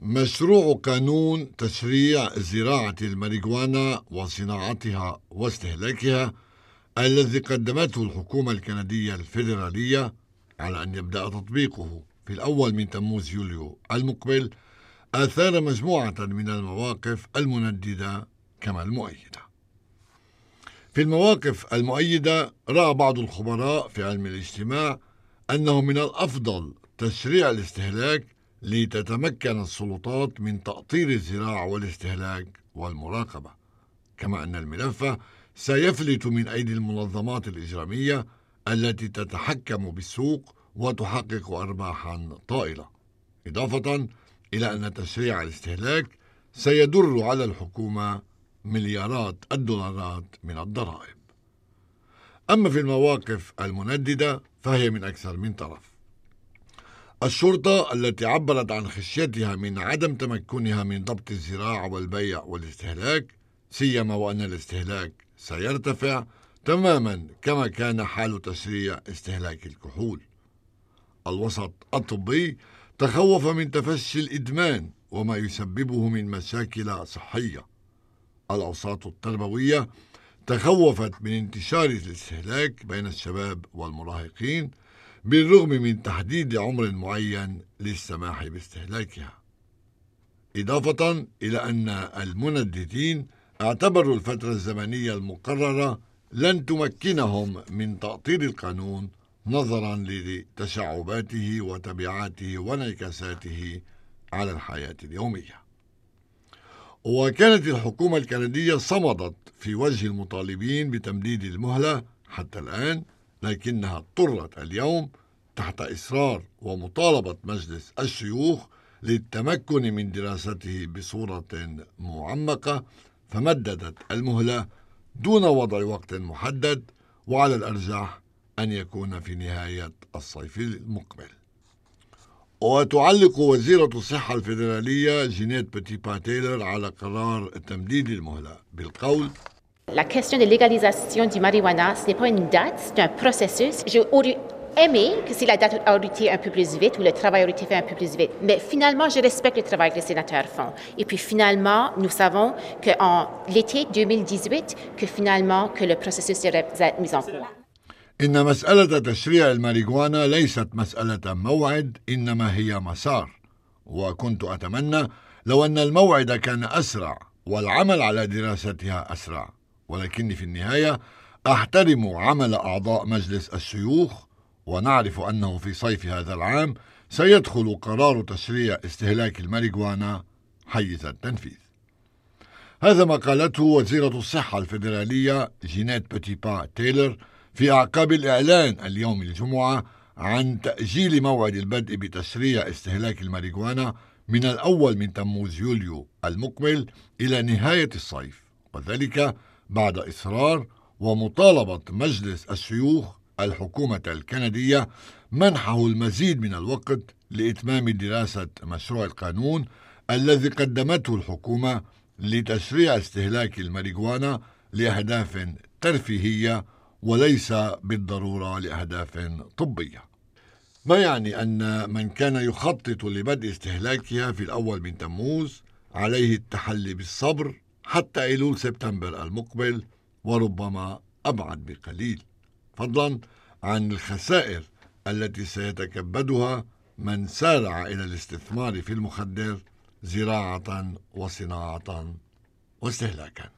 مشروع قانون تشريع زراعة الماريجوانا وصناعتها واستهلاكها الذي قدمته الحكومة الكندية الفيدرالية على أن يبدأ تطبيقه في الأول من تموز يوليو المقبل. آثار مجموعة من المواقف المنددة كما المؤيدة. في المواقف المؤيدة رأى بعض الخبراء في علم الاجتماع أنه من الأفضل تشريع الاستهلاك لتتمكن السلطات من تأطير الزراعة والاستهلاك والمراقبة. كما أن الملف سيفلت من أيدي المنظمات الإجرامية التي تتحكم بالسوق وتحقق أرباحا طائلة. إضافة إلى أن تشريع الاستهلاك سيدر على الحكومة مليارات الدولارات من الضرائب. أما في المواقف المنددة فهي من أكثر من طرف. الشرطة التي عبرت عن خشيتها من عدم تمكنها من ضبط الزراعة والبيع والاستهلاك سيما وأن الاستهلاك سيرتفع تماما كما كان حال تسريع استهلاك الكحول. الوسط الطبي تخوف من تفشي الإدمان وما يسببه من مشاكل صحية. الأوساط التربوية تخوفت من انتشار الاستهلاك بين الشباب والمراهقين بالرغم من تحديد عمر معين للسماح باستهلاكها إضافة إلى أن المنددين اعتبروا الفترة الزمنية المقررة لن تمكنهم من تأطير القانون نظرا لتشعباته وتبعاته وانعكاساته على الحياة اليومية. وكانت الحكومة الكندية صمدت في وجه المطالبين بتمديد المهلة حتى الآن لكنها اضطرت اليوم تحت إصرار ومطالبة مجلس الشيوخ للتمكن من دراسته بصورة معمقة فمددت المهلة دون وضع وقت محدد وعلى الأرجح أن يكون في نهاية الصيف المقبل. وتعلق وزيرة الصحة الفيدرالية جينيت بتيبا تايلر على قرار تمديد المهلة بالقول La question de légalisation du marijuana, ce n'est pas une date, c'est un processus. J'aurais aimé que si la date aurait été un peu plus vite ou le travail aurait été fait un peu plus vite. Mais finalement, je respecte le travail que les sénateurs font. Et puis finalement, nous savons qu'en l'été 2018, que finalement, que le processus serait mis en place. إن مسألة تشريع الماريجوانا ليست مسألة موعد إنما هي مسار وكنت أتمنى لو أن الموعد كان أسرع والعمل على دراستها أسرع ولكني في النهاية أحترم عمل أعضاء مجلس الشيوخ ونعرف أنه في صيف هذا العام سيدخل قرار تشريع استهلاك الماريجوانا حيز التنفيذ. هذا ما قالته وزيرة الصحة الفيدرالية جينيت بوتيبا تايلر في أعقاب الإعلان اليوم الجمعة عن تأجيل موعد البدء بتشريع استهلاك الماريجوانا من الأول من تموز يوليو المقبل إلى نهاية الصيف وذلك بعد إصرار ومطالبة مجلس الشيوخ الحكومة الكندية منحه المزيد من الوقت لإتمام دراسة مشروع القانون الذي قدمته الحكومة لتشريع استهلاك الماريجوانا لأهداف ترفيهية وليس بالضرورة لأهداف طبية. ما يعني أن من كان يخطط لبدء استهلاكها في الأول من تموز عليه التحلي بالصبر حتى أيلول سبتمبر المقبل وربما أبعد بقليل. فضلا عن الخسائر التي سيتكبدها من سارع إلى الاستثمار في المخدر زراعة وصناعة واستهلاكا.